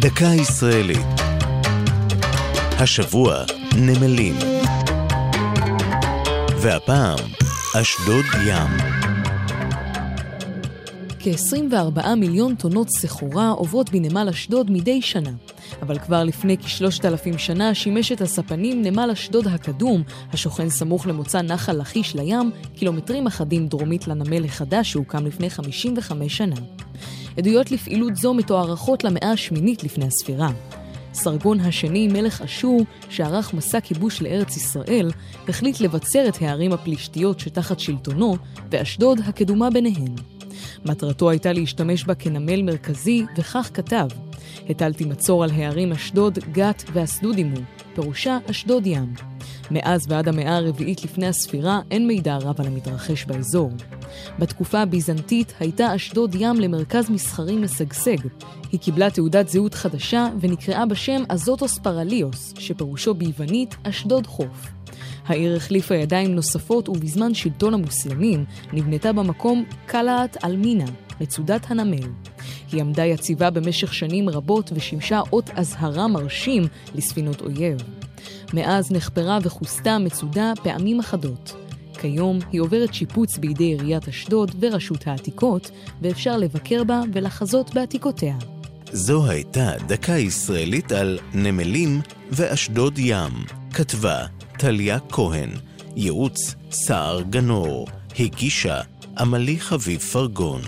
דקה ישראלית. השבוע נמלים. והפעם אשדוד ים. כ-24 מיליון טונות סחורה עוברות בנמל אשדוד מדי שנה. אבל כבר לפני כשלושת אלפים שנה שימש את הספנים נמל אשדוד הקדום, השוכן סמוך למוצא נחל לכיש לים, קילומטרים אחדים דרומית לנמל החדש שהוקם לפני 55 שנה. עדויות לפעילות זו מתוארכות למאה השמינית לפני הספירה. סרגון השני, מלך אשור, שערך מסע כיבוש לארץ ישראל, החליט לבצר את הערים הפלישתיות שתחת שלטונו, ואשדוד הקדומה ביניהן. מטרתו הייתה להשתמש בה כנמל מרכזי, וכך כתב: הטלתי מצור על הערים אשדוד, גת ואסדוד עמו, פירושה אשדוד ים. מאז ועד המאה הרביעית לפני הספירה אין מידע רב על המתרחש באזור. בתקופה הביזנטית הייתה אשדוד ים למרכז מסחרי משגשג. היא קיבלה תעודת זהות חדשה ונקראה בשם אזוטוס פרליוס, שפירושו ביוונית אשדוד חוף. העיר החליפה ידיים נוספות ובזמן שלטון המוסלמים נבנתה במקום קלעת אלמינה, מצודת הנמל. היא עמדה יציבה במשך שנים רבות ושימשה אות אזהרה מרשים לספינות אויב. מאז נחפרה וכוסתה המצודה פעמים אחדות. כיום היא עוברת שיפוץ בידי עיריית אשדוד ורשות העתיקות, ואפשר לבקר בה ולחזות בעתיקותיה. זו הייתה דקה ישראלית על נמלים ואשדוד ים. כתבה טליה כהן, ייעוץ סער גנור, הגישה עמלי חביב פרגון.